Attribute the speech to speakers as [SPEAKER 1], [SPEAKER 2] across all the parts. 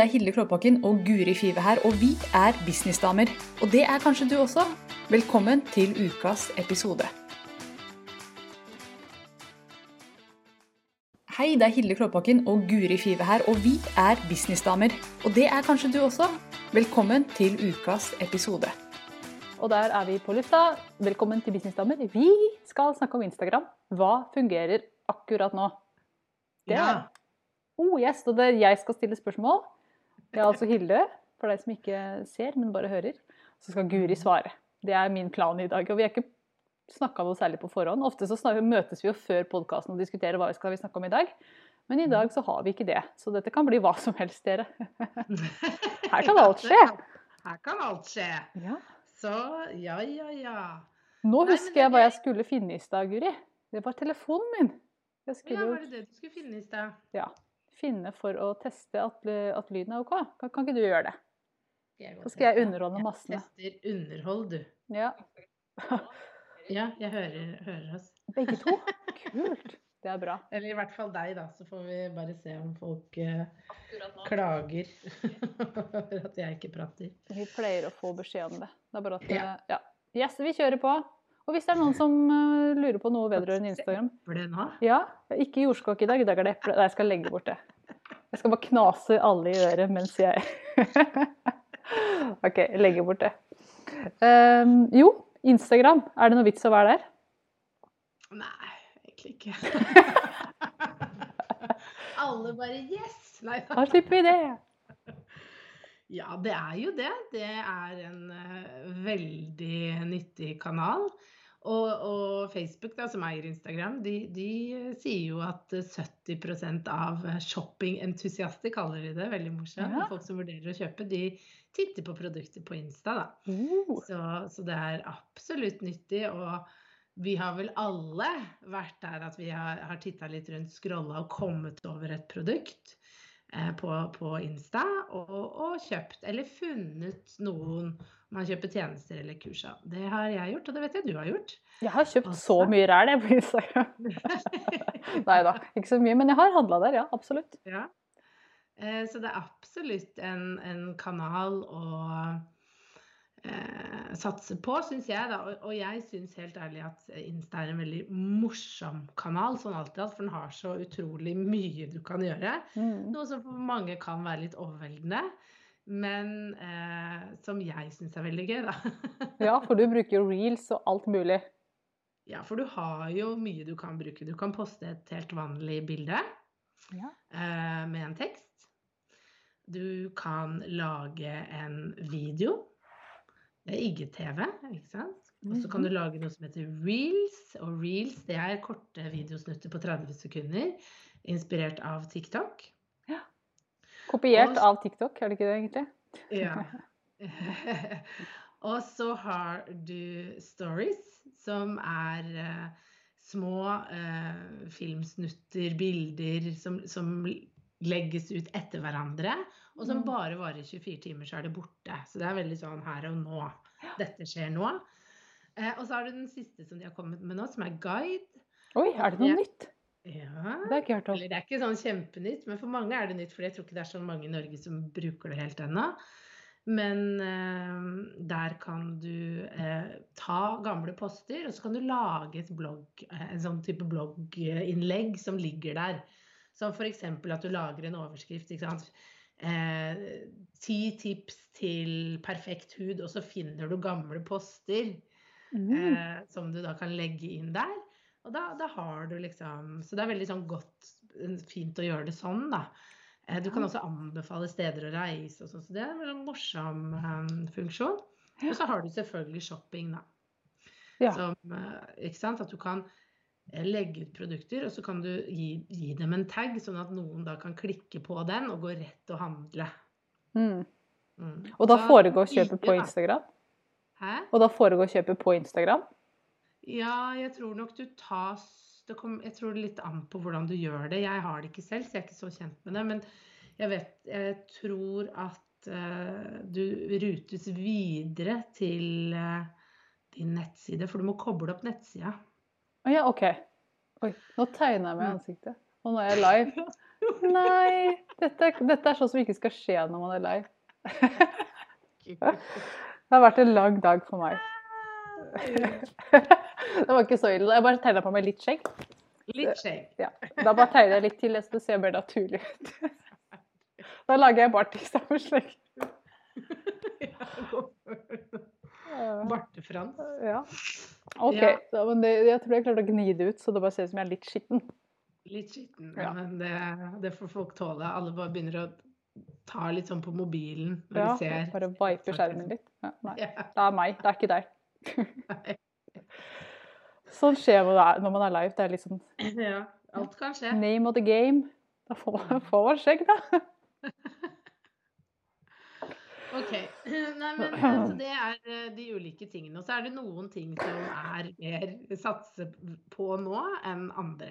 [SPEAKER 1] Det er Hilde Klåbakken og Guri Five her, og vi er businessdamer. Og det er kanskje du også. Velkommen til ukas episode. Hei, det er Hilde Klåbakken og Guri Five her, og vi er businessdamer. Og det er kanskje du også. Velkommen til ukas episode. Og der er vi på lufta. Velkommen til Businessdamer. Vi skal snakke om Instagram. Hva fungerer akkurat nå? Det er
[SPEAKER 2] Ja.
[SPEAKER 1] Oh, yes, og det er jeg skal stille spørsmål. Jeg er altså Hilde, for deg som ikke ser, men bare hører. Så skal Guri svare. Det er min plan i dag. Og vi har ikke snakka noe særlig på forhånd. Ofte så møtes vi jo før podkasten og diskuterer hva vi skal snakke om i dag. Men i dag så har vi ikke det. Så dette kan bli hva som helst, dere. Her kan alt skje.
[SPEAKER 2] Her kan alt skje.
[SPEAKER 1] Ja.
[SPEAKER 2] Så ja, ja, ja.
[SPEAKER 1] Nå husker
[SPEAKER 2] det-
[SPEAKER 1] jeg hva jeg skulle finne i stad, Guri. Det var telefonen min.
[SPEAKER 2] Ja, var det det du skulle finne i stad?
[SPEAKER 1] ja, finne for å teste at, at lyden er OK. Kan, kan ikke du gjøre det? Så skal jeg underholde massene.
[SPEAKER 2] Jeg tester underhold, du.
[SPEAKER 1] Ja.
[SPEAKER 2] Ja, jeg hører, hører oss.
[SPEAKER 1] Begge to? Kult. Det er bra.
[SPEAKER 2] Eller i hvert fall deg, da. Så får vi bare se om folk eh, klager over at jeg ikke prater.
[SPEAKER 1] Vi pleier å få beskjed om det. Det er bare at
[SPEAKER 2] Ja.
[SPEAKER 1] eh, ja. Yes, vi kjører på. Og hvis det er noen som eh, lurer på noe vedrørende Instagram? Ja, ikke jordskokk i dag. I dag er det eple. Nei, jeg skal legge bort det. Jeg skal bare knase alle i øret mens jeg OK, legger bort det. Um, jo, Instagram. Er det noe vits å være der?
[SPEAKER 2] Nei, egentlig ikke. Alle bare yes! Nei da.
[SPEAKER 1] Da slipper vi det.
[SPEAKER 2] Ja, det er jo det. Det er en eh, veldig nyttig kanal. Og, og Facebook, da, som eier Instagram, de, de eh, sier jo at eh, 70% av shoppingentusiaster, kaller de det, veldig morsomt,
[SPEAKER 1] Ja.
[SPEAKER 2] folk som vurderer å kjøpe, de titter på produkter på Insta. da.
[SPEAKER 1] Uh,
[SPEAKER 2] Så, så det er absolutt nyttig. Og vi har vel alle vært der at vi har, har titta litt rundt, scrolla og kommet over et produkt eh, på, på Insta og, og kjøpt eller funnet noen man kjøper tjenester eller kurs av. Det har jeg gjort, og det vet jeg du har gjort.
[SPEAKER 1] jeg har kjøpt
[SPEAKER 2] Også.
[SPEAKER 1] så mye ræl på Instagram. Nei da, ikke så mye. Men jeg har handla der, ja. Absolutt.
[SPEAKER 2] Ja. Eh, Så det er absolutt en, en kanal å eh, satse på, syns jeg. Da. Og, og jeg syns helt ærlig at Insta er en veldig morsom kanal, sånn alltid for den har så utrolig mye du kan gjøre.
[SPEAKER 1] Mm.
[SPEAKER 2] Noe som for mange kan være litt overveldende, men eh, som jeg syns er veldig gøy, da.
[SPEAKER 1] Ja, for du bruker reels og alt mulig.
[SPEAKER 2] ja, for du har jo mye du kan bruke. Du kan poste et helt vanlig bilde.
[SPEAKER 1] Ja.
[SPEAKER 2] eh, med en tekst. Du kan lage en video. Det er IGTV, ikke sant? Og så kan du lage noe som heter reels. Og reels det er korte videosnutter på 30 sekunder, inspirert av TikTok. Ja.
[SPEAKER 1] Kopiert
[SPEAKER 2] Og-
[SPEAKER 1] av TikTok, er det ikke det egentlig?
[SPEAKER 2] Ja. og så har du stories, som er uh, små uh, filmsnutter, bilder, som, som legges ut etter hverandre. Og som
[SPEAKER 1] Mm.
[SPEAKER 2] bare varer 24 timer, så er det borte. Så det er veldig sånn her og nå. Dette skjer nå. Eh, og så har du den siste som de har kommet med nå, som er guide.
[SPEAKER 1] Oi, er det noe nytt?
[SPEAKER 2] Ja.
[SPEAKER 1] Det er ikke hørt om.
[SPEAKER 2] Eller det er ikke sånn kjempenytt, men for mange er det nytt, for jeg tror ikke det er så mange i Norge som bruker det helt ennå. Men eh, der kan du eh, ta gamle poster, og så kan du lage et blogg, eh, en sånn type blogginnlegg som ligger der. Som f.eks. at du lager en overskrift. ikke sant? Eh, Ti tips til perfekt hud, og så finner du gamle poster
[SPEAKER 1] Mm.
[SPEAKER 2] eh, som du da kan legge inn der. Og da, da har du liksom Så det er veldig sånn godt, eh, fint å gjøre det sånn, da. Eh, du kan også anbefale steder å reise og sånn, så det er en morsom um, funksjon. Og så har du selvfølgelig shopping, da.
[SPEAKER 1] Ja.
[SPEAKER 2] Som, ikke sant? At du kan legge ut produkter, og så kan du gi, gi dem en tag, sånn at noen da kan klikke på den og gå rett og handle.
[SPEAKER 1] Mm.
[SPEAKER 2] Mm.
[SPEAKER 1] Og da foregår kjøpet på. Instagram?
[SPEAKER 2] Hæ?
[SPEAKER 1] Og da foregår kjøpet på Instagram?
[SPEAKER 2] Ja, jeg tror nok du tas det kom, Jeg tror litt an på hvordan du gjør det. Jeg har det ikke selv, så jeg er ikke så kjent med det. Men jeg vet Jeg tror at uh, du rutes videre til uh, din nettside, for du må koble opp nettsida.
[SPEAKER 1] Å ja, OK. Oi, nå tegner jeg meg i
[SPEAKER 2] Mm.
[SPEAKER 1] ansiktet. Og nå er jeg live. Nei. Dette, dette er sånn som ikke skal skje når man er lei. Det har vært en lang dag for meg. Det var ikke så ille. Jeg bare tegna på meg litt skjegg.
[SPEAKER 2] Litt skjegg.
[SPEAKER 1] Ja. Da bare tegner jeg litt til, så det ser mer naturlig ut. Da lager jeg bart istedenfor skjegg.
[SPEAKER 2] Bartefrans.
[SPEAKER 1] Ja. OK.
[SPEAKER 2] Ja.
[SPEAKER 1] Da, men det, jeg tror jeg klarte å gni det ut, så det bare ser ut som jeg er litt skitten.
[SPEAKER 2] Litt skitten,
[SPEAKER 1] Ja.
[SPEAKER 2] men det, det får folk tåle. Alle bare begynner å ta litt sånn på mobilen når
[SPEAKER 1] Ja,
[SPEAKER 2] de ser.
[SPEAKER 1] bare viper skjermen litt. Ja, nei,
[SPEAKER 2] Ja.
[SPEAKER 1] det er meg, det er ikke deg. Sånn skjer når man er live. Det er liksom
[SPEAKER 2] ja. Alt kan skje.
[SPEAKER 1] name of the game. Da får man, får man skjegg, da.
[SPEAKER 2] Ok. Nei, men altså, det er eh, de ulike tingene. Og så er det noen ting som er mer satse på nå enn andre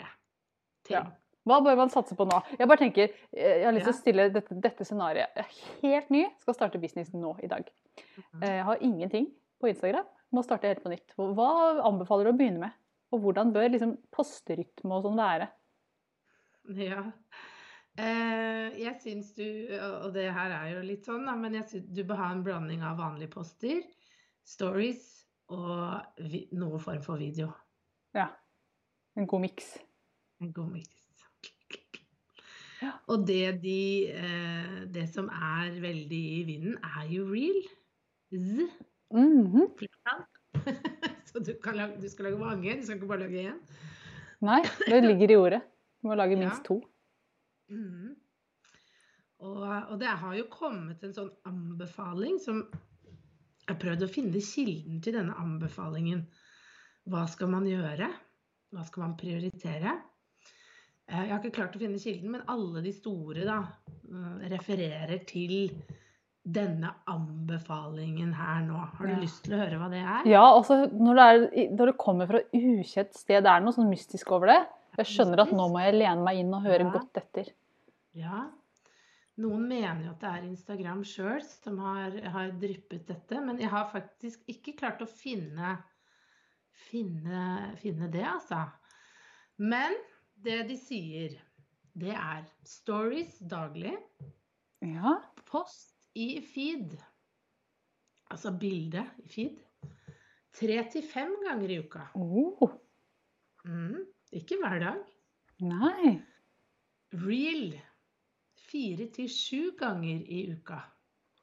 [SPEAKER 2] ting.
[SPEAKER 1] Ja. Hva bør man satse på nå? Jeg bare tenker, eh, jeg har lyst til
[SPEAKER 2] Ja.
[SPEAKER 1] å stille dette, dette scenarioet. Jeg er helt ny, skal starte business nå i dag.
[SPEAKER 2] Mhm.
[SPEAKER 1] Eh, Jeg har ingenting på Instagram. Må starte helt på nytt. Hva anbefaler du å begynne med? Og hvordan bør liksom posterytme og sånn være?
[SPEAKER 2] Ja. Eh, jeg syns du, og det her er jo litt sånn, men jeg syns du bør ha en blanding av vanlige poster, stories og noe form for video.
[SPEAKER 1] Ja. En god miks.
[SPEAKER 2] En god miks.
[SPEAKER 1] Ja.
[SPEAKER 2] Og det de eh, Det som er veldig i vinden, er jo real. Z.
[SPEAKER 1] Mm
[SPEAKER 2] -hmm. Så du, kan lage, du skal lage mange, du skal ikke bare lage én.
[SPEAKER 1] Nei, det ligger i ordet. Du må lage
[SPEAKER 2] Ja.
[SPEAKER 1] minst to.
[SPEAKER 2] Mhm. Og, og det har jo kommet en sånn anbefaling som Jeg har prøvd å finne kilden til denne anbefalingen. Hva skal man gjøre? Hva skal man prioritere? Eh, Jeg har ikke klart å finne kilden, men alle de store da, eh, refererer til denne anbefalingen her nå. Har du
[SPEAKER 1] Ja.
[SPEAKER 2] lyst til å høre hva det er?
[SPEAKER 1] Ja, altså når det, er, når det kommer fra ukjent sted, det er noe sånn mystisk over det. Jeg skjønner at nå må jeg lene meg inn og høre
[SPEAKER 2] Ja.
[SPEAKER 1] godt etter.
[SPEAKER 2] Ja. Noen mener jo at det er Instagram sjøl som har, har dryppet dette, men jeg har faktisk ikke klart å finne, finne, finne det, altså. Men det de sier, det er stories daglig,
[SPEAKER 1] Ja.
[SPEAKER 2] post i feed, altså bilde i feed, tre til fem ganger i uka.
[SPEAKER 1] Oh,
[SPEAKER 2] Mm, ikke hver dag.
[SPEAKER 1] nei.
[SPEAKER 2] Real, fire til sju ganger i uka.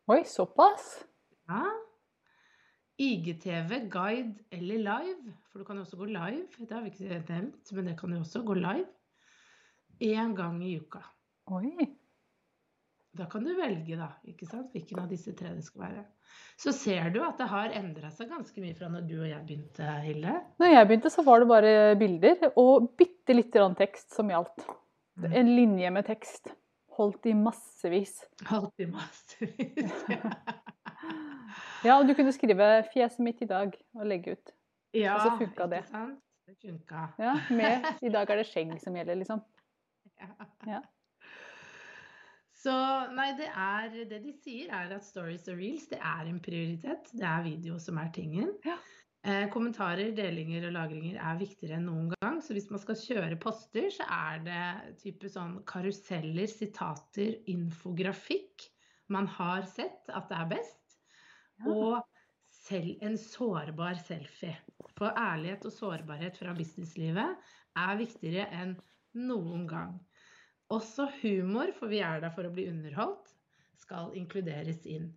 [SPEAKER 1] Oi, såpass?
[SPEAKER 2] Ja. IGTV, guide eller live. For du kan jo også gå live. Det har vi ikke nevnt, men det kan jo også gå live. Én gang i uka.
[SPEAKER 1] Oi.
[SPEAKER 2] Da kan du velge, da, ikke sant? hvilken av disse tre det skal være. Så ser du at det har endra seg ganske mye fra når du og jeg begynte, Hilde.
[SPEAKER 1] Når jeg begynte, så var det bare bilder og bitte lite grann tekst som gjaldt. En linje med tekst. Holdt i massevis.
[SPEAKER 2] Holdt i massevis.
[SPEAKER 1] Ja, og du kunne skrive 'fjeset mitt i dag' og legge ut.
[SPEAKER 2] Ja,
[SPEAKER 1] Og så funka det.
[SPEAKER 2] Ikke sant? Det funka.
[SPEAKER 1] Ja, med 'i dag er det skjegg som gjelder', liksom. Ja.
[SPEAKER 2] Så nei, det er Det de sier, er at stories og reels det er en prioritet. Det er video som er tingen.
[SPEAKER 1] Ja.
[SPEAKER 2] Eh, kommentarer, delinger og lagringer er viktigere enn noen gang. Så hvis man skal kjøre poster, så er det type sånn karuseller, sitater, infografikk man har sett at det er best.
[SPEAKER 1] Ja.
[SPEAKER 2] Og selv en sårbar selfie. For ærlighet og sårbarhet fra businesslivet er viktigere enn noen gang. Også humor, for vi er der for å bli underholdt, skal inkluderes inn.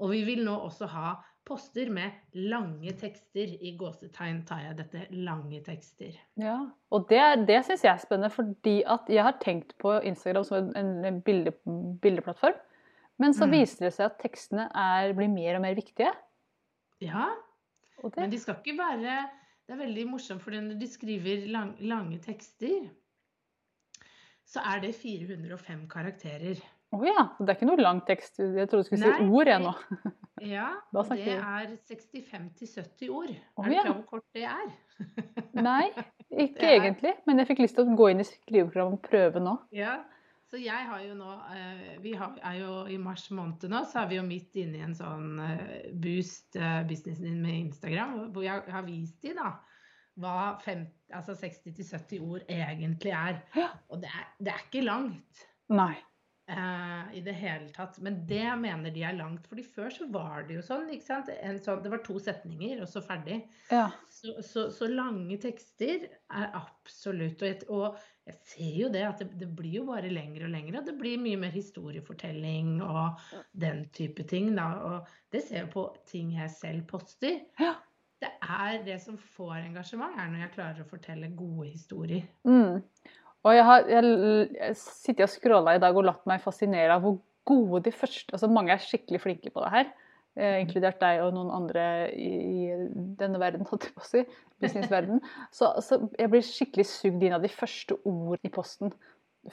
[SPEAKER 2] Og vi vil nå også ha poster med lange tekster. I gåsetegn tar jeg dette lange tekster.
[SPEAKER 1] Ja, og det, det syns jeg er spennende, fordi at jeg har tenkt på Instagram som en, en bilde, bildeplattform. Men så
[SPEAKER 2] Mm.
[SPEAKER 1] viser det seg at tekstene er, blir mer og mer viktige.
[SPEAKER 2] Ja, men de skal ikke være Det er veldig morsomt, for når de skriver lang, lange tekster, så er det 405 karakterer.
[SPEAKER 1] å ja, det er ikke noe lang tekst. Jeg trodde du skulle si ord, jeg nå.
[SPEAKER 2] Ja, det er 65-70 ord.
[SPEAKER 1] Oh,
[SPEAKER 2] er du
[SPEAKER 1] ja.
[SPEAKER 2] klar over hvor kort det er?
[SPEAKER 1] Nei, ikke
[SPEAKER 2] er-
[SPEAKER 1] egentlig. Men jeg fikk lyst til å gå inn i skriveprogrammet og prøve nå.
[SPEAKER 2] Ja, så jeg har jo nå eh, Vi er jo i mars måned nå, så er vi jo midt inne i en sånn eh, boost eh, businessen din med Instagram, hvor jeg har vist de da hva altså 60-70 ord egentlig er. Og det er, det er ikke langt.
[SPEAKER 1] Nei.
[SPEAKER 2] Uh, i det hele tatt. Men det mener de er langt. fordi før så var det jo sånn, ikke sant. En sånn, det var to setninger, og så ferdig.
[SPEAKER 1] Ja.
[SPEAKER 2] Så, så, så lange tekster er absolutt Og jeg, og jeg ser jo det at det, det blir jo bare lengre og lengre. Og det blir mye mer historiefortelling og den type ting. Da. Og det ser jeg på ting jeg selv poster.
[SPEAKER 1] Ja.
[SPEAKER 2] Er det som får engasjement, er når jeg klarer å fortelle gode historier.
[SPEAKER 1] Mm. Og jeg har jeg, jeg sittet og scrolla i dag og latt meg fascinere av hvor gode de første altså Mange er skikkelig flinke på det her, eh, inkludert deg og noen andre i, i denne verden, holdt jeg på å si, businessverden. Så, så jeg blir skikkelig sugd inn av de første ord i posten.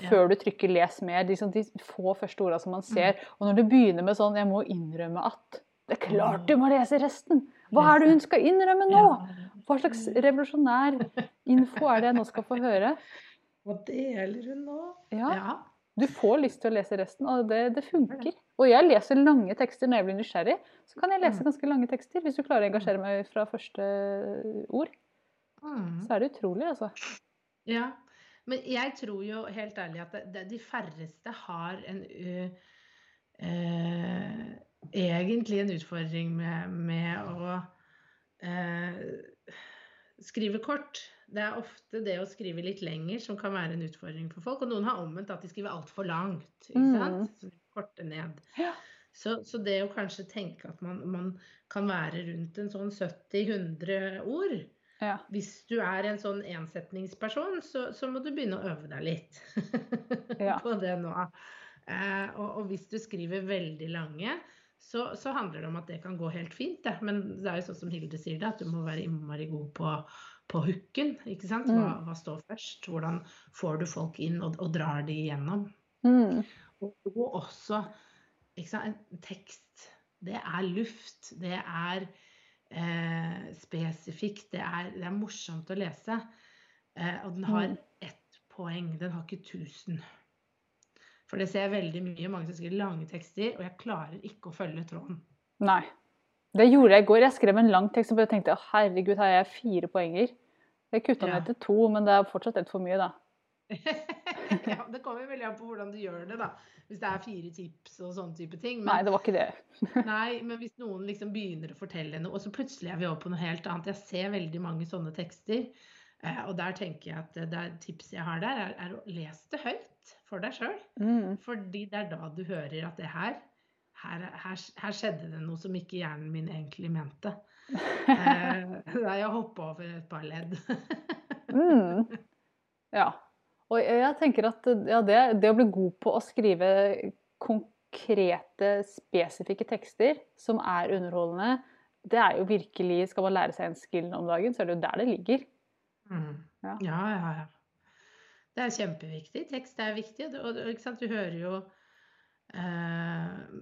[SPEAKER 1] Før du trykker 'les mer'. De, sånn- de få første orda som man ser. Og når du begynner med sånn 'jeg må innrømme at' Det er klart du må lese resten! Hva er det hun skal innrømme nå? Hva slags revolusjonær info er det jeg nå skal få høre?
[SPEAKER 2] Hva deler hun nå?
[SPEAKER 1] Ja. Du får lyst til å lese resten, og det, det funker. Og jeg leser lange tekster når jeg blir nysgjerrig. Så kan jeg lese ganske lange tekster. Hvis du klarer å engasjere meg fra første ord,
[SPEAKER 2] Mm.
[SPEAKER 1] så er det utrolig, altså.
[SPEAKER 2] Ja, men jeg tror jo helt ærlig at det, det, de færreste har en uh, eh, Egentlig en utfordring med, med å eh, skrive kort. Det er ofte det å skrive litt lenger som kan være en utfordring for folk. Og noen har omvendt at de skriver altfor langt. ikke
[SPEAKER 1] Mm.
[SPEAKER 2] de ned.
[SPEAKER 1] Ja.
[SPEAKER 2] Så, så det å kanskje tenke at man, man kan være rundt en sånn 70-100 ord
[SPEAKER 1] Ja.
[SPEAKER 2] hvis du er en sånn ensetningsperson, så, så må du begynne å øve deg litt
[SPEAKER 1] Ja.
[SPEAKER 2] på det nå. Eh, og, og hvis du skriver veldig lange, så, så handler det om at det kan gå helt fint. Det. Men det er jo sånn som Hilde sier det, at du må være innmari god på, på hooken. ikke sant? Hva,
[SPEAKER 1] Mm.
[SPEAKER 2] hva står først? Hvordan får du folk inn og, og drar de igjennom?
[SPEAKER 1] Mm.
[SPEAKER 2] Og, og også ikke sant? en tekst. Det er luft. Det er eh, spesifikt. Det er, det er morsomt å lese. Eh, og den har
[SPEAKER 1] Mm.
[SPEAKER 2] ett poeng. Den har ikke tusen. For det ser jeg veldig mye. Mange som skriver lange tekster, og jeg klarer ikke å følge tråden.
[SPEAKER 1] Nei. Det gjorde jeg i går. Jeg skrev en lang tekst og bare tenkte herregud, har jeg fire poenger? Jeg kutta
[SPEAKER 2] Ja.
[SPEAKER 1] ned til to, men det er fortsatt ett for mye, da.
[SPEAKER 2] ja, det kommer veldig an på hvordan du gjør det, da. Hvis det er fire tips og sånne type ting.
[SPEAKER 1] Nei, det var ikke det.
[SPEAKER 2] Nei, men hvis noen liksom begynner å fortelle noe, og så plutselig er vi over på noe helt annet. Jeg ser veldig mange sånne tekster, eh, og der tenker jeg at det tipset jeg har der, er, er å lese det høyt for deg sjøl.
[SPEAKER 1] Mm.
[SPEAKER 2] Fordi det er da du hører at det her her, her, her skjedde det noe som ikke hjernen min egentlig mente. Eh, da jeg hoppa over et par ledd.
[SPEAKER 1] Mm. Ja. Og jeg tenker at ja, det, det å bli god på å skrive konkrete, spesifikke tekster som er underholdende, det er jo virkelig Skal man lære seg en skill om dagen, så er det jo der det ligger.
[SPEAKER 2] Mm.
[SPEAKER 1] Ja.
[SPEAKER 2] Ja, ja, ja. Det er kjempeviktig. Tekst er viktig. Og? Du hører jo eh,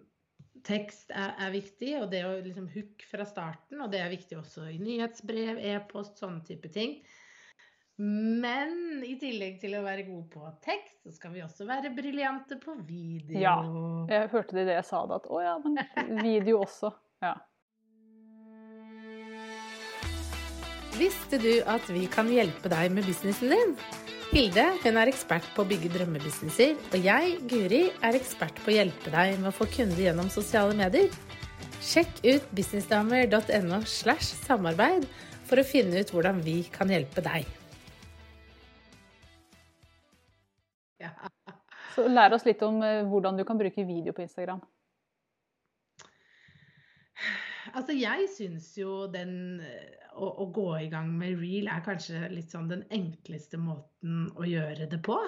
[SPEAKER 2] Tekst er, er viktig, og det å liksom hook fra starten. Og det er viktig også i nyhetsbrev, e-post, sånne type ting. Men i tillegg til å være gode på tekst, så skal vi også være briljante på video.
[SPEAKER 1] Ja. Jeg hørte det i det jeg sa det, at å ja, men video også. Ja.
[SPEAKER 2] Visste du at vi kan hjelpe deg med businessen din? Hilde hun er ekspert på å bygge drømmebusinesser, og jeg, Guri, er ekspert på å hjelpe deg med å få kunder gjennom sosiale medier. Sjekk ut businessdamer.no slash samarbeid for å finne ut hvordan vi kan hjelpe deg. Ja.
[SPEAKER 1] Så lær oss litt om eh, hvordan du kan bruke video på Instagram.
[SPEAKER 2] Altså, jeg syns jo den å, å gå i gang med reel er kanskje litt sånn den enkleste måten å gjøre det på.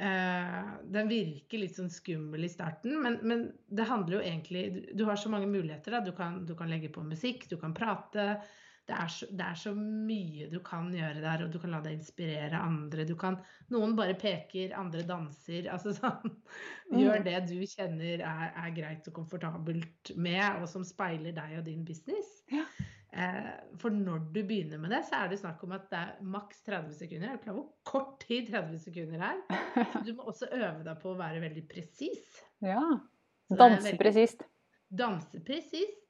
[SPEAKER 2] Uh, den virker litt sånn skummel i starten, men, men det handler jo egentlig Du, du har så mange muligheter. Da. Du, kan, du kan legge på musikk, du kan prate. Det er, så, det er så mye du kan gjøre der, og du kan la deg inspirere andre. Du kan, noen bare peker, andre danser. Altså sånn Gjør
[SPEAKER 1] Mm.
[SPEAKER 2] det du kjenner er, er greit og komfortabelt med, og som speiler deg og din business.
[SPEAKER 1] Ja.
[SPEAKER 2] Eh, for når du begynner med det, så er det snakk om at det er maks 30 sekunder. Er du klar over hvor kort tid 30 sekunder er? Så du må også øve deg på å være veldig presis.
[SPEAKER 1] Ja. Danse presist.
[SPEAKER 2] Danse presist.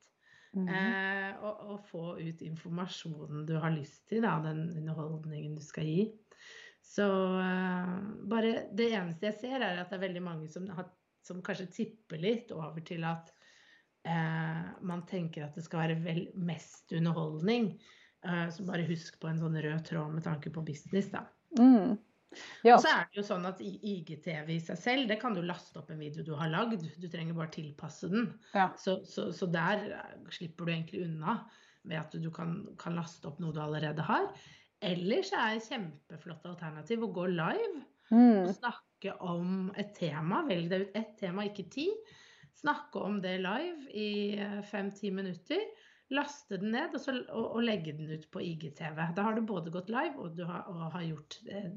[SPEAKER 1] Mhm.
[SPEAKER 2] Eh, og, og få ut informasjonen du har lyst til, da, den underholdningen du skal gi. Så eh, bare det eneste jeg ser, er at det er veldig mange som, har, som kanskje tipper litt over til at eh, man tenker at det skal være vel mest underholdning. Eh, så bare husk på en sånn rød tråd med tanke på business, da.
[SPEAKER 1] Mm. Ja.
[SPEAKER 2] Og så er det jo sånn at IGTV i seg selv, det kan du laste opp en video du har lagd. Du trenger bare tilpasse den.
[SPEAKER 1] ja.
[SPEAKER 2] Så, så, så der eh, slipper du egentlig unna med at du kan, kan laste opp noe du allerede har. Ellers er et kjempeflott alternativ å gå live
[SPEAKER 1] Mm.
[SPEAKER 2] og snakke om et tema. Velg deg ut ett tema, ikke ti. Snakke om det live i fem-ti minutter. Laste den ned og, så, og, og legge den ut på IGTV. Da har du både gått live og du har, og har gjort eh,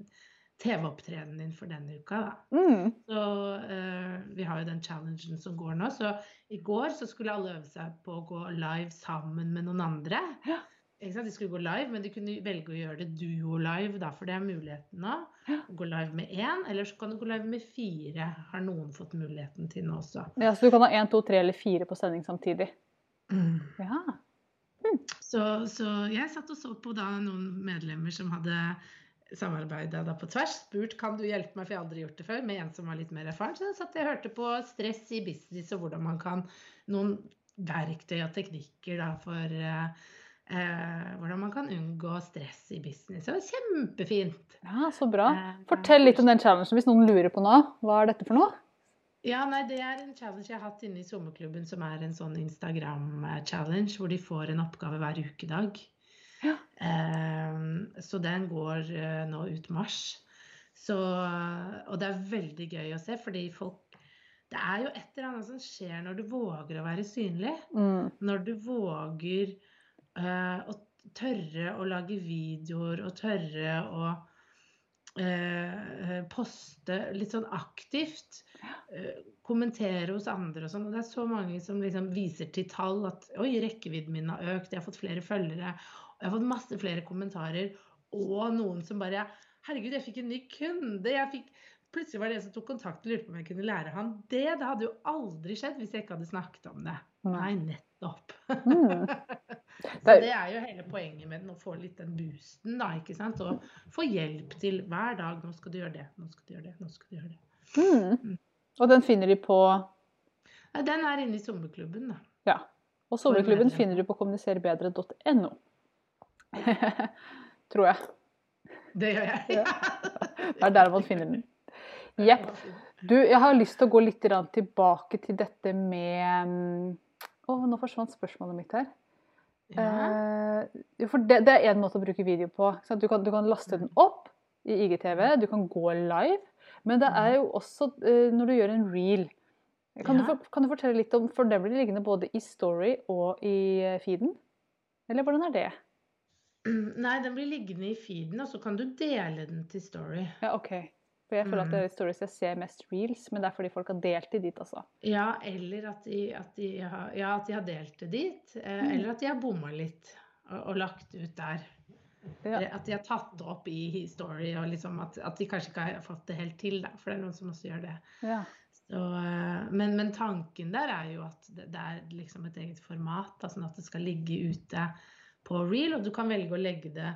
[SPEAKER 2] TV-opptredenen din for denne uka. Da.
[SPEAKER 1] Mm.
[SPEAKER 2] Så uh, vi har jo den challengen som går nå. Så i går så skulle alle øve seg på å gå live sammen med noen andre.
[SPEAKER 1] Ja.
[SPEAKER 2] De skulle gå live, men de kunne velge å gjøre det duo-live, da, for det er muligheten nå.
[SPEAKER 1] Ja.
[SPEAKER 2] Gå live med én, eller så kan du gå live med fire. Har noen fått muligheten til nå også.
[SPEAKER 1] ja, så du kan ha én, to, tre eller fire på sending samtidig. Ja.
[SPEAKER 2] Så, så jeg satt og så på da noen medlemmer som hadde samarbeida på tvers. Spurt kan du hjelpe meg, for jeg har aldri gjort det før, med en som var litt mer erfaren. Så jeg satt og hørte på stress i business og hvordan man kan Noen verktøy og teknikker da for eh, eh, hvordan man kan unngå stress i business. Det var kjempefint.
[SPEAKER 1] ja, så bra.
[SPEAKER 2] Eh,
[SPEAKER 1] Fortell litt om den challengen hvis noen lurer på noe. Hva er dette for noe?
[SPEAKER 2] Ja, nei, Det er en challenge jeg har hatt inne i sommerklubben, som er en sånn Instagram-challenge, hvor de får en oppgave hver ukedag.
[SPEAKER 1] Ja.
[SPEAKER 2] Eh, så den går eh, nå ut mars. Så, og det er veldig gøy å se, fordi folk Det er jo et eller annet som skjer når du våger å være synlig.
[SPEAKER 1] Mm.
[SPEAKER 2] Når du våger uh, å tørre å lage videoer og tørre å uh, poste litt sånn aktivt. Uh, kommentere hos andre og sånn. Og det er så mange som liksom viser til tall at oi, rekkevidden min har økt, jeg har fått flere følgere. Jeg har fått masse flere kommentarer. Og noen som bare Herregud, jeg fikk en ny kunde. jeg fikk Plutselig var det en som tok kontakt og lurte på om jeg kunne lære han det. Det hadde jo aldri skjedd hvis jeg ikke hadde snakket om det. Nei, nettopp.
[SPEAKER 1] Mm.
[SPEAKER 2] Så
[SPEAKER 1] Det er-
[SPEAKER 2] det er jo hele poenget med den, å få litt den boosten, da, ikke sant. Og få hjelp til hver dag. Nå skal du gjøre det, nå skal du gjøre det, nå skal du gjøre det.
[SPEAKER 1] Mm. Og den finner de på
[SPEAKER 2] Den er inne i sommerklubben, da.
[SPEAKER 1] Ja. Og sommerklubben finner du på kommuniserbedre.no. Tror jeg.
[SPEAKER 2] Det gjør jeg.
[SPEAKER 1] Ja. Det er der man finner den. Jepp. Du, jeg har lyst til å gå litt tilbake til dette med Å, Å, nå forsvant spørsmålet mitt her.
[SPEAKER 2] Ja.
[SPEAKER 1] Eh, for det, det er én måte å bruke video på. Du kan, du kan laste den opp i IGTV, du kan gå live. Men det er jo også eh, når du gjør en reel. Kan, du,
[SPEAKER 2] Ja.
[SPEAKER 1] for- kan du fortelle litt om For den blir liggende både i story og i eh, feeden? Eller hvordan er det?
[SPEAKER 2] Nei, den blir liggende i feeden, og så kan du dele den til Story.
[SPEAKER 1] Ja, OK. For jeg føler at det
[SPEAKER 2] Mm.
[SPEAKER 1] er i stories jeg ser mest reels, men det er fordi folk har delt det dit, altså.
[SPEAKER 2] Ja, eller at de, at de, har, ja, at de har delt det dit. Eh,
[SPEAKER 1] Mm.
[SPEAKER 2] Eller at de har bomma litt og, og lagt ut der.
[SPEAKER 1] Ja.
[SPEAKER 2] At de har tatt det opp i Story, og liksom at, at de kanskje ikke har fått det helt til. Da, for det er noen som også gjør det.
[SPEAKER 1] ja.
[SPEAKER 2] Så, eh, men, men tanken der er jo at det, det er liksom et eget format, da, sånn at det skal ligge ute på reel, og du kan velge å legge det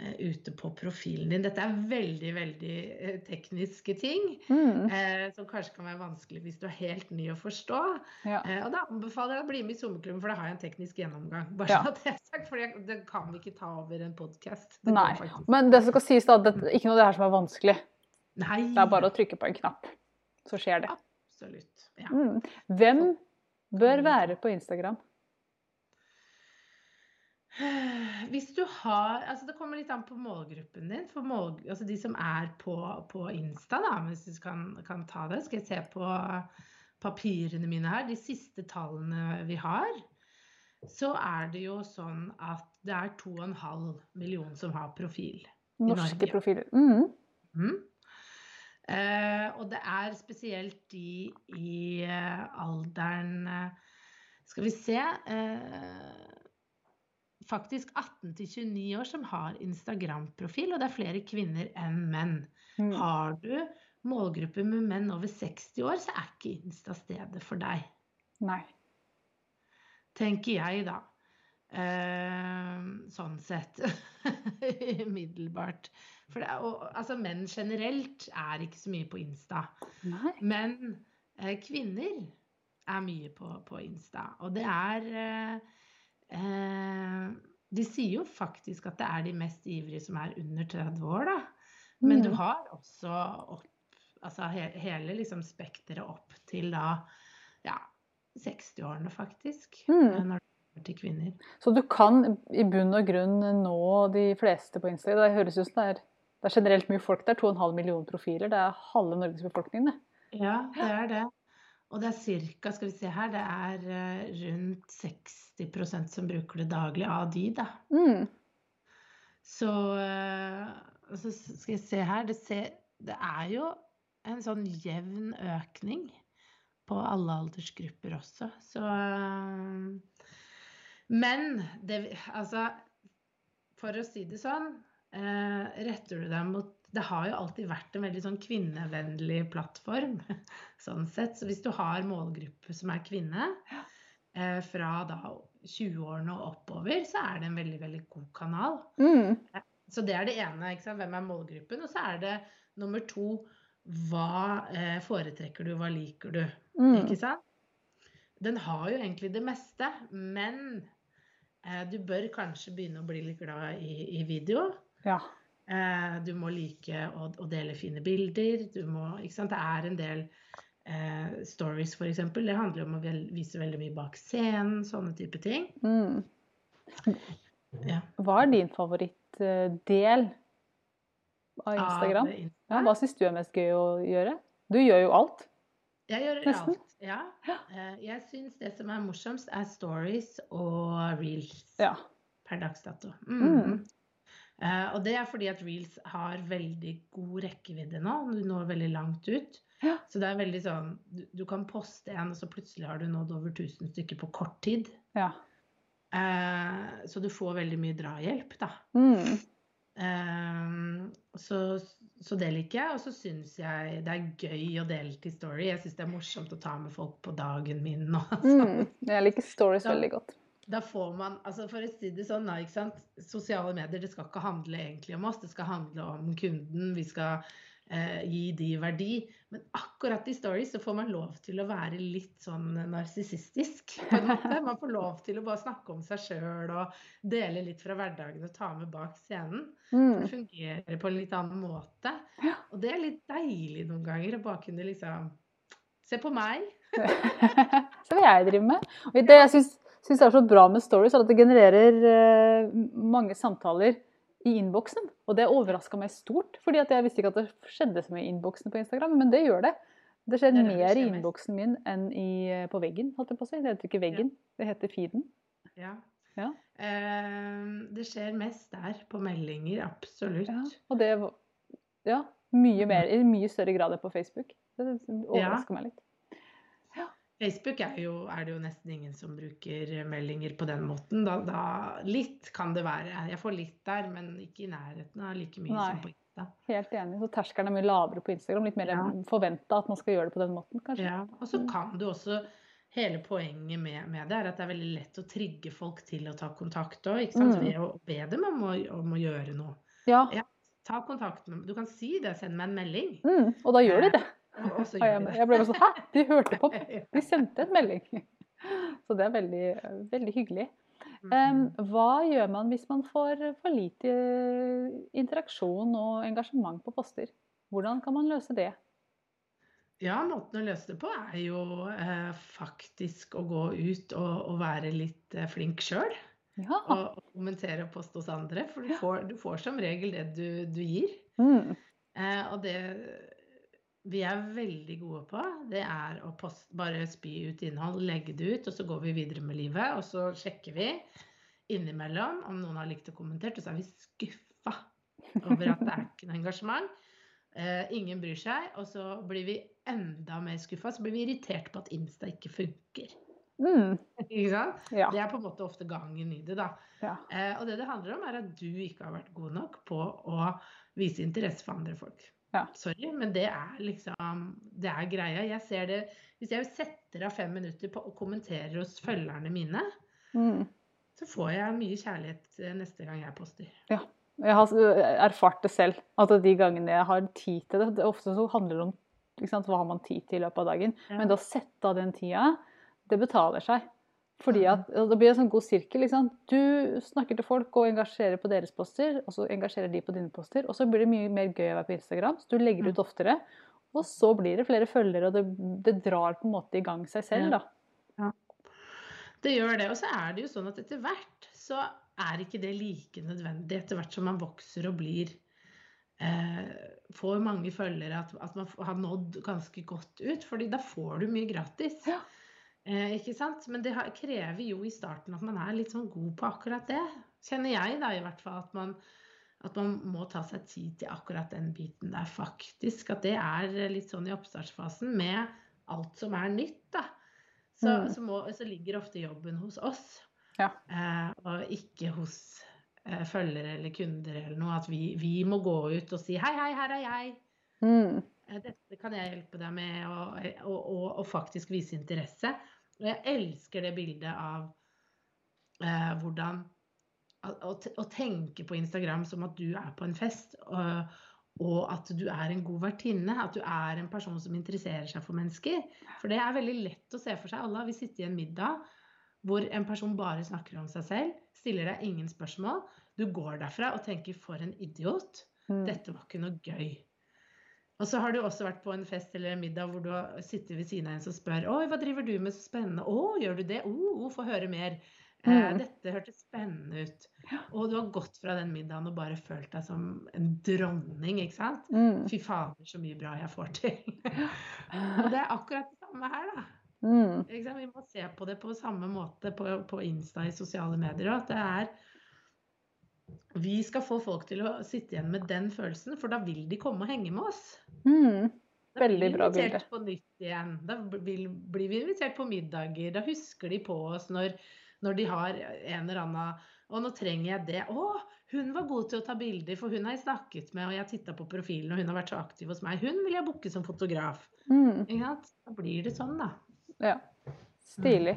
[SPEAKER 2] eh, ute på profilen din. Dette er veldig, veldig eh, tekniske ting,
[SPEAKER 1] Mm.
[SPEAKER 2] eh, som kanskje kan være vanskelig hvis du er helt ny å forstå.
[SPEAKER 1] ja.
[SPEAKER 2] Eh, og da anbefaler jeg å bli med i sommerklubben, for da har jeg en teknisk gjennomgang. Bare
[SPEAKER 1] Ja.
[SPEAKER 2] at det er sagt, for det, det kan vi ikke ta over en podkast.
[SPEAKER 1] Nei. Men det som skal sies, da, det er ikke noe av det her som er vanskelig.
[SPEAKER 2] Nei.
[SPEAKER 1] Det er bare å trykke på en knapp, så skjer det.
[SPEAKER 2] Absolutt. Ja.
[SPEAKER 1] Mm. Hvem bør være på Instagram?
[SPEAKER 2] Hvis du har altså Det kommer litt an på målgruppen din. For mål, altså de som er på, på Insta, da, hvis du kan, kan ta det. Skal jeg se på papirene mine her. De siste tallene vi har. Så er det jo sånn at det er 2,5 millioner som har profil.
[SPEAKER 1] Norske profiler. Mm.
[SPEAKER 2] Mm. Eh, og det er spesielt de i eh, alderen eh, Skal vi se eh, Faktisk 18 29 år som har Instagram-profil, og det er flere kvinner enn menn.
[SPEAKER 1] Mm.
[SPEAKER 2] Har du målgruppe med menn over 60 år, så er ikke Insta stedet for deg
[SPEAKER 1] Nei.
[SPEAKER 2] tenker jeg da. Uh, sånn sett. Umiddelbart. For det, er- og, altså, menn generelt er ikke så mye på Insta.
[SPEAKER 1] Nei.
[SPEAKER 2] Men uh, kvinner er mye på, på Insta. Og det er eh, De sier jo faktisk at det er de mest ivrige som er under 30 år, da. Men du
[SPEAKER 1] Mm.
[SPEAKER 2] har også opp, altså he, hele liksom spekteret opp til da ja, 60-årene, faktisk.
[SPEAKER 1] Mm.
[SPEAKER 2] eh, Når det til kvinner.
[SPEAKER 1] Så du kan i bunn og grunn nå de fleste på Instagram. Det høres ut som det er, det er generelt mye folk der. 2,5 millioner profiler. Det er halve Norges befolkning, det.
[SPEAKER 2] Ja, det er det. Og det er cirka, skal vi se her, det er eh, rundt 60% som bruker det daglig av de, da.
[SPEAKER 1] Mm.
[SPEAKER 2] Så, eh, så skal jeg se her, det, ser, det er jo en sånn jevn økning på alle aldersgrupper også. Så eh, Men det Altså, for å si det sånn, retter du deg mot Det har jo alltid vært en veldig sånn kvinnevennlig plattform, sånn sett. Så hvis du har målgruppe som er kvinne, eh, fra da 20-årene og oppover, så er det en veldig, veldig god kanal.
[SPEAKER 1] Mm.
[SPEAKER 2] Så det er det ene. Hvem er målgruppen? Og så er det nummer to hva eh, foretrekker du, hva liker du?
[SPEAKER 1] Mm.
[SPEAKER 2] Ikke sant? Den har jo egentlig det meste, men eh, du bør kanskje begynne å bli litt glad i, i video.
[SPEAKER 1] Ja.
[SPEAKER 2] Eh, du må like å, å dele fine bilder. Du må, ikke sant? Det er en del eh, stories, f.eks. Det handler om å vel, vise veldig mye bak scenen, sånne type ting.
[SPEAKER 1] Mm.
[SPEAKER 2] Ja.
[SPEAKER 1] Hva er din favorittdel av Instagram?
[SPEAKER 2] Av
[SPEAKER 1] Ja, hva syns du er mest gøy å gjøre? Du gjør jo alt.
[SPEAKER 2] Jeg gjør
[SPEAKER 1] Nesten.
[SPEAKER 2] alt. Ja. Eh, Jeg syns det som er morsomst, er stories og reels
[SPEAKER 1] Ja.
[SPEAKER 2] per dags dato.
[SPEAKER 1] Mm.
[SPEAKER 2] Mm. Eh, og det er fordi at reels har veldig god rekkevidde nå. Du når veldig langt ut.
[SPEAKER 1] Ja.
[SPEAKER 2] Så det er veldig sånn du, du kan poste en, og så plutselig har du nådd over 1000 stykker på kort tid.
[SPEAKER 1] ja.
[SPEAKER 2] Eh, så du får veldig mye drahjelp, da.
[SPEAKER 1] Mm.
[SPEAKER 2] Eh, så, så det liker jeg. Og så syns jeg det er gøy å dele til Story. Jeg syns det er morsomt å ta med folk på dagen min. Sånn.
[SPEAKER 1] Mm. Jeg liker stories
[SPEAKER 2] så,
[SPEAKER 1] veldig godt.
[SPEAKER 2] Da får man, altså For å si det sånn, da, ikke sant? sosiale medier det skal ikke handle egentlig om oss, det skal handle om kunden. Vi skal eh, gi de verdi. Men akkurat i stories så får man lov til å være litt sånn narsissistisk. Man får lov til å bare snakke om seg sjøl og dele litt fra hverdagen og ta med bak scenen.
[SPEAKER 1] Mm.
[SPEAKER 2] Det fungerer på en litt annen måte. Og det er litt deilig noen ganger å bare kunne liksom Se på meg.
[SPEAKER 1] Så hva jeg driver med. Og det jeg syns, det er så bra med stories, er at det genererer eh, mange samtaler i innboksen. Og det overraska meg stort, fordi jeg visste ikke at det skjedde så mye i innboksen på Instagram, men det gjør det. Det skjer
[SPEAKER 2] Det det
[SPEAKER 1] mer i innboksen min enn i, eh, på veggen, holdt jeg på å si. Det heter ikke veggen, det heter feeden.
[SPEAKER 2] Ja.
[SPEAKER 1] Ja.
[SPEAKER 2] Uh, det skjer mest der, på meldinger. Absolutt.
[SPEAKER 1] Ja, og det Ja, mye mer, i mye større grad enn på Facebook. Det overrasker meg litt.
[SPEAKER 2] Facebook er, jo, er det jo nesten ingen som bruker meldinger på den måten. Da, da, litt kan det være. Jeg får litt der, men ikke i nærheten av like mye
[SPEAKER 1] Nei.
[SPEAKER 2] som på Insta.
[SPEAKER 1] Helt enig. Så terskelen er mye lavere på Instagram. Litt mer
[SPEAKER 2] Ja.
[SPEAKER 1] forventa at man skal gjøre det på den måten, kanskje.
[SPEAKER 2] Ja. Og så kan du også Hele poenget med, med det er at det er veldig lett å trigge folk til å ta kontakt òg.
[SPEAKER 1] Mm.
[SPEAKER 2] Ved å be dem om å, om å gjøre noe.
[SPEAKER 1] Ja.
[SPEAKER 2] Ja. Ta kontakt med Du kan si det, send meg en melding.
[SPEAKER 1] Mm, og da gjør de det.
[SPEAKER 2] Og,
[SPEAKER 1] jeg, ble bare sånn Hæ? De hørte på! De sendte en melding. Så det er veldig, veldig hyggelig.
[SPEAKER 2] Mhm.
[SPEAKER 1] Hva gjør man hvis man får for lite interaksjon og engasjement på poster? Hvordan kan man løse det?
[SPEAKER 2] Ja, måten å løse det på er jo eh, faktisk å gå ut og, og være litt eh, flink sjøl.
[SPEAKER 1] Ja.
[SPEAKER 2] Og, og kommentere og poste hos andre. For du får, du får som regel det du, du gir.
[SPEAKER 1] Mm.
[SPEAKER 2] Eh, og det vi er veldig gode på, det er å post, bare spy ut innhold, legge det ut, og så går vi videre med livet. Og så sjekker vi innimellom om noen har likt og kommentert, og så er vi skuffa over at det er ikke noe engasjement. Eh, ingen bryr seg, og så blir vi enda mer skuffa. Så blir vi irritert på at Insta ikke funker.
[SPEAKER 1] Mm.
[SPEAKER 2] Ikke sant?
[SPEAKER 1] Ja.
[SPEAKER 2] Det er på en måte ofte gangen i det, da.
[SPEAKER 1] ja.
[SPEAKER 2] Eh, og det det handler om, er at du ikke har vært god nok på å vise interesse for andre folk.
[SPEAKER 1] Ja.
[SPEAKER 2] Sorry, men det er liksom Det er greia. Jeg ser det Hvis jeg setter av fem minutter på å kommentere hos følgerne mine,
[SPEAKER 1] Mm.
[SPEAKER 2] så får jeg mye kjærlighet eh, neste gang jeg poster.
[SPEAKER 1] Jeg har erfart det selv, at de gangene jeg har tid til det det Ofte så handler det om sant, hva har man tid til i løpet av dagen.
[SPEAKER 2] Ja.
[SPEAKER 1] Men det å sette av den tida, det betaler seg. Fordi at Det blir en sånn god sirkel. Liksom. Du snakker til folk og engasjerer på deres poster, og så engasjerer de på dine poster. Og så blir det mye mer gøy å være på Instagram, så du legger
[SPEAKER 2] Mm.
[SPEAKER 1] ut oftere. Og så blir det flere følgere, og det, det drar på en måte i gang seg selv, da.
[SPEAKER 2] Ja.
[SPEAKER 1] Ja.
[SPEAKER 2] Det gjør det. Og så er det jo sånn at etter hvert så er ikke det like nødvendig etter hvert som man vokser og blir eh, Får mange følgere, at, at man har nådd ganske godt ut. fordi da får du mye gratis.
[SPEAKER 1] Ja.
[SPEAKER 2] Eh, ikke sant? Men det krever jo i starten at man er litt sånn god på akkurat det. Kjenner jeg da i hvert fall at man, at man må ta seg tid til akkurat den biten der, faktisk. At det er litt sånn i oppstartsfasen med alt som er nytt, da. Så,
[SPEAKER 1] Mm.
[SPEAKER 2] så, må, så ligger ofte jobben hos oss,
[SPEAKER 1] Ja.
[SPEAKER 2] eh, og ikke hos eh, følgere eller kunder eller noe. At vi, vi må gå ut og si 'hei, hei, her er jeg'.
[SPEAKER 1] Mm.
[SPEAKER 2] Eh, Dette kan jeg hjelpe deg med, og, og, og, og faktisk vise interesse. Og jeg elsker det bildet av eh, hvordan å, å, tenke på Instagram som at du er på en fest, og, og at du er en god vertinne. At du er en person som interesserer seg for mennesker. For det er veldig lett å se for seg. Alle har vi sittet i en middag hvor en person bare snakker om seg selv, stiller deg ingen spørsmål. Du går derfra og tenker 'for en idiot'.
[SPEAKER 1] Mm.
[SPEAKER 2] Dette var ikke noe gøy. Og så har du også vært på en fest eller en middag hvor du har sittet ved siden av en som spør Oi, hva driver du med så spennende? Å, gjør du det? Å, få høre mer. Eh,
[SPEAKER 1] Mm.
[SPEAKER 2] dette hørtes spennende ut. Og du har gått fra den middagen og bare følt deg som en dronning, ikke sant?
[SPEAKER 1] Mm.
[SPEAKER 2] Fy fader, så mye bra jeg får til. og det er akkurat det samme her, da.
[SPEAKER 1] Mm.
[SPEAKER 2] Vi må se på det på samme måte på, på Insta i sosiale medier. At det er Vi skal få folk til å sitte igjen med den følelsen, for da vil de komme og henge med oss.
[SPEAKER 1] Mm.
[SPEAKER 2] Da blir vi invitert på nytt igjen. Da blir vi invitert på middager. Da husker de på oss når, når de har en eller annen Og nå trenger jeg det. Å, hun var god til å ta bilder, for hun har jeg snakket med, og jeg har titta på profilen, og hun har vært så aktiv hos meg. Hun vil jeg booke som fotograf.
[SPEAKER 1] Mm.
[SPEAKER 2] Da blir det sånn, da.
[SPEAKER 1] Ja. Stilig.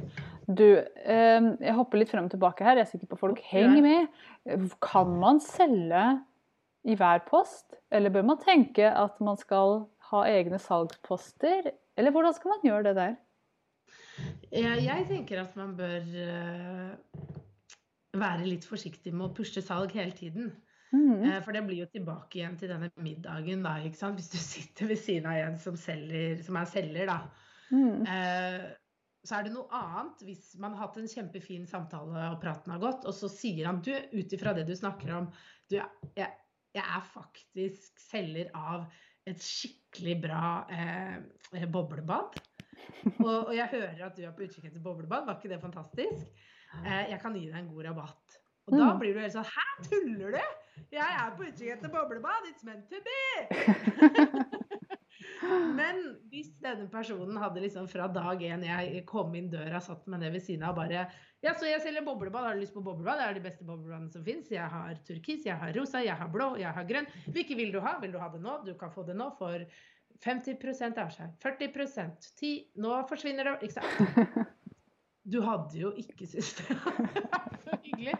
[SPEAKER 1] Du, eh, jeg hopper litt frem og tilbake her. Jeg er sikker på folk henger med. Kan man selge i hver post, eller bør man tenke at man skal ha egne salgsposter? Eller hvordan skal man gjøre det der?
[SPEAKER 2] Jeg, tenker at man bør eh, være litt forsiktig med å pushe salg hele tiden.
[SPEAKER 1] Mm.
[SPEAKER 2] Eh, For det blir jo tilbake igjen til denne middagen, da. Hvis du sitter ved siden av en som, selger, som er selger, da.
[SPEAKER 1] Mm.
[SPEAKER 2] Eh, så er det noe annet hvis man har hatt en kjempefin samtale og praten har gått, og så sier han du, ut ifra det du snakker om, du, jeg, jeg er faktisk selger av et skikkelig bra eh, boblebad. Og, og jeg hører at du er på utkikk etter boblebad, var ikke det fantastisk? Eh, jeg kan gi deg en god rabatt. Og da
[SPEAKER 1] Mm.
[SPEAKER 2] blir du helt sånn Hæ, tuller du? Jeg er på utkikk etter boblebad! It's meant to be! Men hvis denne personen hadde liksom fra dag én jeg kom inn døra, satt meg ned ved siden av og bare Ja, så jeg selger boblebad. Har du lyst på boblebad? Det er de beste boblebadene som fins. Jeg har turkis, jeg har rosa, jeg har blå, jeg har grønn. Hvilke vil du ha? Vil du ha det nå? Du kan få det nå for 50 avskjær. 40 10 Nå forsvinner det. Ikke sant? Du hadde jo ikke syntes det var så hyggelig.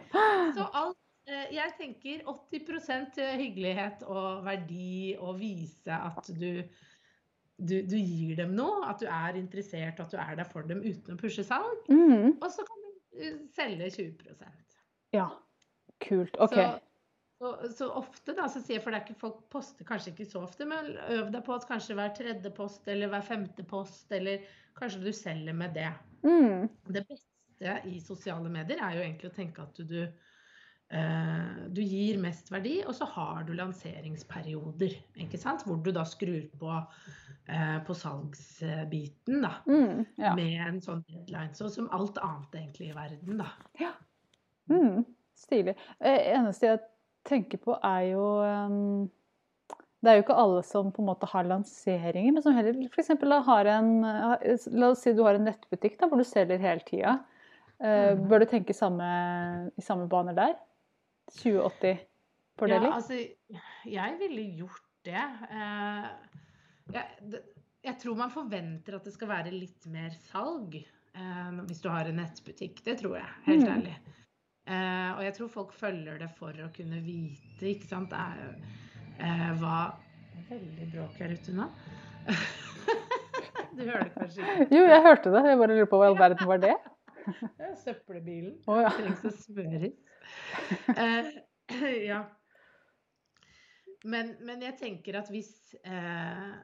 [SPEAKER 2] Så alt eh, jeg tenker 80% hyggelighet og verdi og vise at du, du, du gir dem noe, at du er interessert, at du er der for dem uten å pushe salg.
[SPEAKER 1] Mm.
[SPEAKER 2] Og så kan du eh, selge 20%
[SPEAKER 1] Ja. Kult. OK.
[SPEAKER 2] så, så, så ofte, da, så sier jeg, for det er ikke folk poster kanskje ikke så ofte, men øv deg på at kanskje hver tredje post eller hver femte post, eller kanskje du selger med det.
[SPEAKER 1] Mm.
[SPEAKER 2] Det beste i sosiale medier er jo egentlig å tenke at du, eh, du gir mest verdi, og så har du lanseringsperioder, hvor du da skrur på, eh, på salgsbiten da,
[SPEAKER 1] Mm. Ja.
[SPEAKER 2] med en sånn deadline, sånn som alt annet egentlig i verden. da.
[SPEAKER 1] Mm. Stilig. Eh, eneste jeg tenker på, er jo ehm, Det er jo ikke alle som på en måte har lanseringer, men som heller f.eks. har en eh, La oss si du har en nettbutikk da, hvor du selger hele tida. Eh,
[SPEAKER 2] Mhm.
[SPEAKER 1] Bør du tenke samme, i samme baner der? 2080 fordeling?
[SPEAKER 2] Ja, altså, jeg ville gjort det. Eh, jeg. Jeg tror man forventer at det skal være litt mer salg eh, hvis du har en nettbutikk. Det tror jeg, helt
[SPEAKER 1] Mm.
[SPEAKER 2] ærlig. Eh, og jeg tror folk følger det for å kunne vite, ikke sant, det er, jo hva Veldig bråk her ute nå. du hører det kanskje ikke?
[SPEAKER 1] Jo, jeg hørte det. Jeg bare lurer på hva i all verden var det?
[SPEAKER 2] Det søppelbilen.
[SPEAKER 1] Oh, ja.
[SPEAKER 2] Trengs å smøres. Eh, ja. Men, men jeg tenker at hvis eh,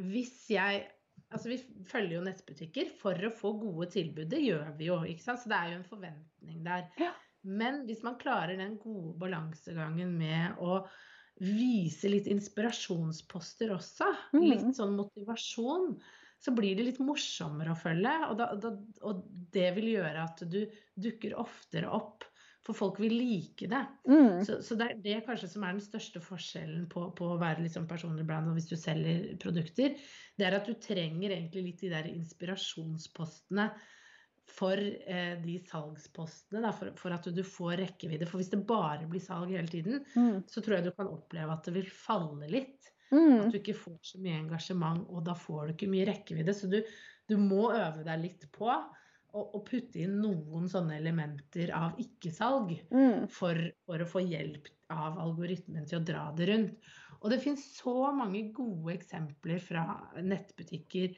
[SPEAKER 2] Hvis jeg Altså, vi følger jo nettbutikker for å få gode tilbud. Det gjør vi jo, ikke sant? Så det er jo en forventning der.
[SPEAKER 1] Ja.
[SPEAKER 2] Men hvis man klarer den gode balansegangen med å vise litt inspirasjonsposter også,
[SPEAKER 1] mm.
[SPEAKER 2] litt sånn motivasjon, så blir det litt morsommere å følge. Og, da, da, og det vil gjøre at du dukker oftere opp, for folk vil like det.
[SPEAKER 1] Mm.
[SPEAKER 2] Så, så det er det kanskje som er den største forskjellen på, på å være liksom personlig brand og hvis du selger produkter. Det er at du trenger egentlig litt de der inspirasjonspostene for eh, de salgspostene, da, for, for at du får rekkevidde. For hvis det bare blir salg hele tiden,
[SPEAKER 1] Mm.
[SPEAKER 2] så tror jeg du kan oppleve at det vil falle litt.
[SPEAKER 1] Mm.
[SPEAKER 2] At du ikke får så mye engasjement, og da får du ikke mye rekkevidde. Så du, du må øve deg litt på å, å putte inn noen sånne elementer av ikke-salg
[SPEAKER 1] Mm.
[SPEAKER 2] for, for å få hjelp av algoritmen til å dra det rundt. Og det finnes så mange gode eksempler fra nettbutikker,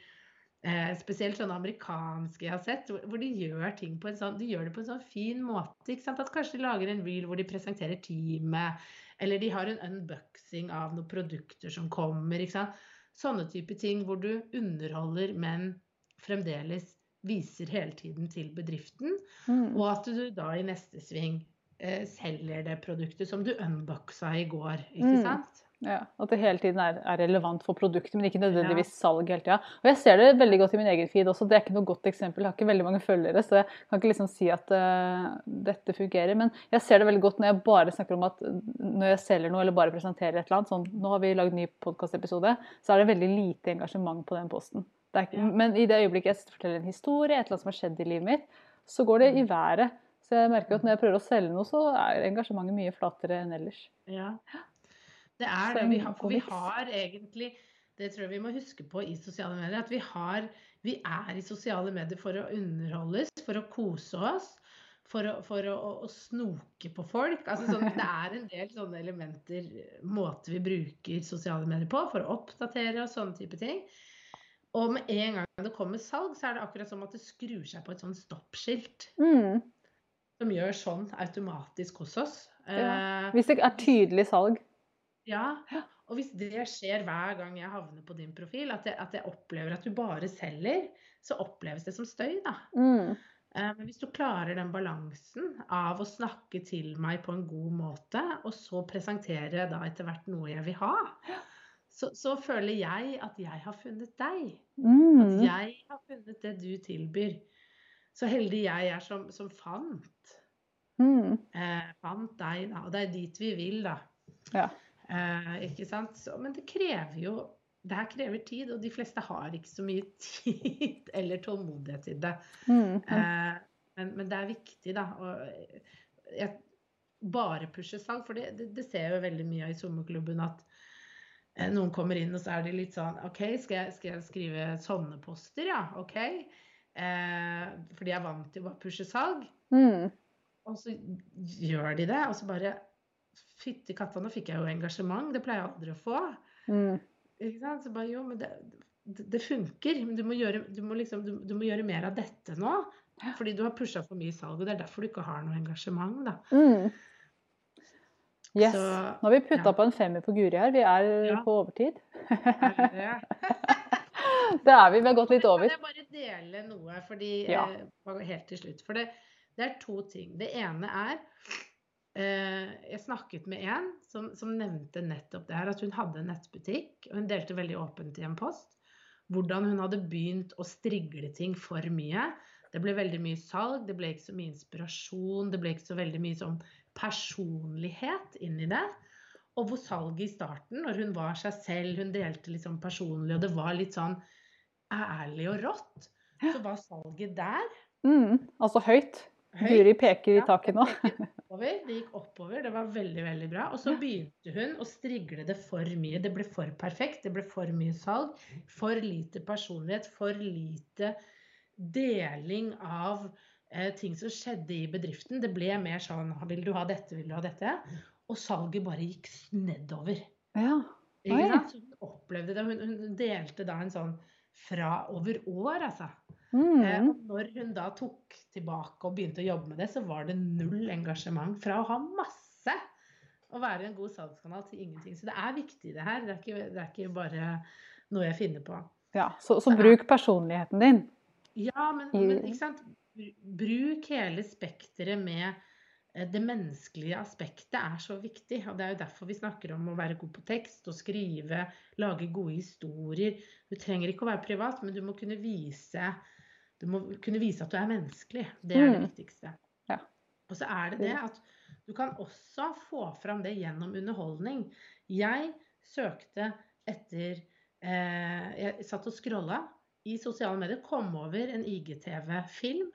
[SPEAKER 2] eh, spesielt sånne amerikanske jeg har sett, hvor, hvor de gjør ting på en sånn, de gjør det på en sånn fin måte. At kanskje de lager en reel hvor de presenterer teamet, eller de har en unboxing av noen produkter som kommer. Ikke sant? Sånne type ting hvor du underholder, men fremdeles viser hele tiden til bedriften.
[SPEAKER 1] Mm.
[SPEAKER 2] Og at du da i neste sving eh, selger det produktet som du unboxa i går. Ikke sant? Mm.
[SPEAKER 1] Ja, At det hele tiden er, er relevant for produktet, men ikke nødvendigvis salg hele tida. Og jeg ser det veldig godt i min egen feed også. Det er ikke noe godt eksempel. Jeg har ikke veldig mange følgere, så jeg kan ikke liksom si at uh, dette fungerer. Men jeg ser det veldig godt når jeg bare snakker om at når jeg selger noe eller bare presenterer et eller annet, sånn nå har vi lagd ny podkastepisode, så er det veldig lite engasjement på den posten. Det er ikke,
[SPEAKER 2] Ja.
[SPEAKER 1] Men i det øyeblikket jeg forteller en historie, et eller annet som har skjedd i livet mitt, så går det i været. Så jeg merker at når jeg prøver å selge noe, så er engasjementet mye flatere enn ellers.
[SPEAKER 2] Ja. Det er det. Vi har, for vi har egentlig Det tror jeg vi må huske på i sosiale medier. At vi, har, vi er i sosiale medier for å underholdes, for å kose oss. For å, for å, å, å snoke på folk. Altså sånn, det er en del sånne elementer, måter vi bruker sosiale medier på for å oppdatere og sånne type ting. Og med en gang det kommer salg, så er det akkurat som at det skrur seg på et sånn stoppskilt.
[SPEAKER 1] Mm.
[SPEAKER 2] Som gjør sånn automatisk hos oss.
[SPEAKER 1] Ja.
[SPEAKER 2] Eh,
[SPEAKER 1] Hvis det er tydelig salg.
[SPEAKER 2] Ja, og hvis det skjer hver gang jeg havner på din profil, at jeg, at jeg opplever at du bare selger, så oppleves det som støy, da.
[SPEAKER 1] Mm.
[SPEAKER 2] Eh, Men hvis du klarer den balansen av å snakke til meg på en god måte, og så presentere da etter hvert noe jeg vil ha, så, så føler jeg at jeg har funnet deg. At
[SPEAKER 1] Mm.
[SPEAKER 2] jeg har funnet det du tilbyr. Så heldig jeg er som, som fant,
[SPEAKER 1] Mm.
[SPEAKER 2] eh, fant deg, da. Og det er dit vi vil, da.
[SPEAKER 1] Ja.
[SPEAKER 2] Eh, ikke sant? Så, men det krever jo Det her krever tid, og de fleste har ikke så mye tid eller tålmodighet til det.
[SPEAKER 1] Mm.
[SPEAKER 2] Eh, men, men det er viktig, da. Og jeg bare pushe salg, for det, det, det ser jeg jo veldig mye av i sommerklubben at eh, noen kommer inn, og så er de litt sånn OK, skal jeg, skal jeg skrive sånne poster? Ja, OK. Eh, fordi jeg er vant til å bare pushe salg.
[SPEAKER 1] Mm.
[SPEAKER 2] Og så gjør de det, og så bare Fytti katta, nå fikk jeg jo engasjement. Det pleier jeg aldri å få.
[SPEAKER 1] Mm.
[SPEAKER 2] Ikke sant? Så bare jo, men det, det, det funker. Men du må, gjøre, du, må liksom, du, du må gjøre mer av dette nå. Fordi du har pusha for mye salg, og det er derfor du ikke har noe engasjement, da.
[SPEAKER 1] Mm. Yes.
[SPEAKER 2] Så,
[SPEAKER 1] Nå har vi putta
[SPEAKER 2] ja.
[SPEAKER 1] på en femmer på Guri her. Vi er
[SPEAKER 2] Ja.
[SPEAKER 1] på overtid.
[SPEAKER 2] er det
[SPEAKER 1] er vi. Vi har gått litt
[SPEAKER 2] Kan
[SPEAKER 1] over.
[SPEAKER 2] jeg bare dele noe, fordi eh, helt til slutt. For det, det er to ting. Det ene er eh, Jeg snakket med en som, som nevnte nettopp det her, at hun hadde en nettbutikk. Og hun delte veldig åpent i en post hvordan hun hadde begynt å strigle ting for mye. Det ble veldig mye salg, det ble ikke så mye inspirasjon, det ble ikke så veldig mye sånn personlighet inn i det. Og hvor salget i starten, når hun var seg selv, hun delte litt sånn personlig, og det var litt sånn ærlig og rått, så var salget der.
[SPEAKER 1] Mm. Altså høyt. Guri peker i taket nå.
[SPEAKER 2] Oppover, det gikk oppover, det var veldig, veldig bra. Og så begynte hun å strigle det for mye. Det ble for perfekt, det ble for mye salg. For lite personlighet, for lite deling av eh, ting som skjedde i bedriften. Det ble mer sånn Vil du ha dette, vil du ha dette? Og salget bare gikk nedover.
[SPEAKER 1] Ja.
[SPEAKER 2] Hun opplevde det. Hun, hun delte da en sånn fra over år, altså. Eh,
[SPEAKER 1] Mm.
[SPEAKER 2] og når hun da tok tilbake og begynte å jobbe med det, så var det null engasjement. Fra å ha masse å være en god salgskanal til ingenting. Så det er viktig, det her. Det er ikke, det er ikke bare noe jeg finner på.
[SPEAKER 1] ja. Så, så bruk personligheten din.
[SPEAKER 2] Ja, men, men ikke sant? Bruk hele spekteret med eh, det menneskelige aspektet er så viktig. Og det er jo derfor vi snakker om å være god på tekst og skrive, lage gode historier. Du trenger ikke å være privat, men du må kunne vise, du må kunne vise at du er menneskelig. Det er det
[SPEAKER 1] Mm.
[SPEAKER 2] viktigste.
[SPEAKER 1] Ja.
[SPEAKER 2] Og så er det det at du kan også få fram det gjennom underholdning. Jeg søkte etter eh, Jeg satt og scrolla i sosiale medier, kom over en IGTV-film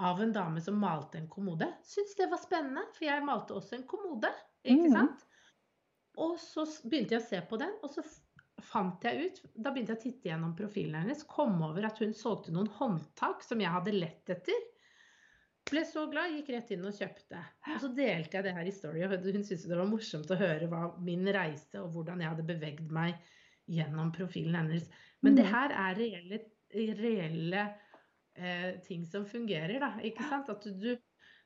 [SPEAKER 2] av en dame som malte en kommode. Syns det var spennende, for jeg malte også en kommode. Ikke
[SPEAKER 1] Mhm.
[SPEAKER 2] sant? Og så begynte jeg å se på den, og så fant jeg ut Da begynte jeg å titte gjennom profilen hennes, kom over at hun solgte noen håndtak som jeg hadde lett etter. Ble så glad, gikk rett inn og kjøpte. Og så delte jeg det her i Story, og hun syntes det var morsomt å høre hva min reise og hvordan jeg hadde bevegd meg gjennom profilen hennes. Men det
[SPEAKER 1] Mhm.
[SPEAKER 2] her er reelle, reelle eh, ting som fungerer, da. Ikke sant? At du,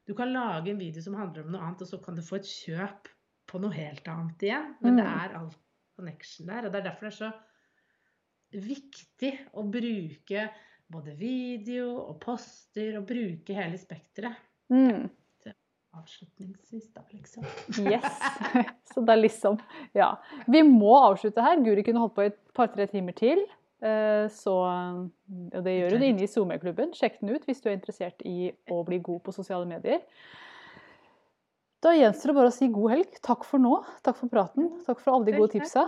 [SPEAKER 2] du, kan lage en video som handler om noe annet, og så kan du få et kjøp på noe helt annet igjen. Men det
[SPEAKER 1] Mm.
[SPEAKER 2] er alt connection der. Og det er derfor det er så viktig å bruke både video og poster, og bruke hele spekteret.
[SPEAKER 1] Mm.
[SPEAKER 2] Avslutningsvis, da, liksom.
[SPEAKER 1] Yes. Så er liksom Ja. Vi må avslutte her. Guri kunne holdt på i et par-tre timer til. Eh, Så Og det gjør hun inne i SoMe-klubben. Sjekk den ut hvis du er interessert i å bli god på sosiale medier. Da gjenstår det bare å si god helg. Takk for nå. Takk for praten. Takk for alle de gode tipsa.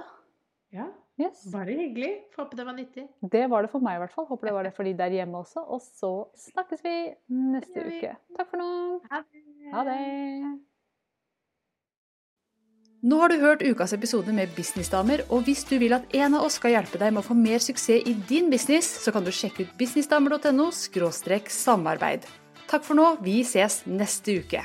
[SPEAKER 2] Ja,
[SPEAKER 1] Yes.
[SPEAKER 2] bare hyggelig. Får håpe det var nyttig.
[SPEAKER 1] Det var det for meg i hvert fall. Håper det var det for de der hjemme også. Og så snakkes vi neste uke. Takk for nå.
[SPEAKER 2] Ha det.
[SPEAKER 1] Ha det. Nå har du hørt ukas episode med Businessdamer, og hvis du vil at en av oss skal hjelpe deg med å få mer suksess i din business, så kan du sjekke ut businessdamer.no samarbeid. Takk for nå, vi ses neste uke.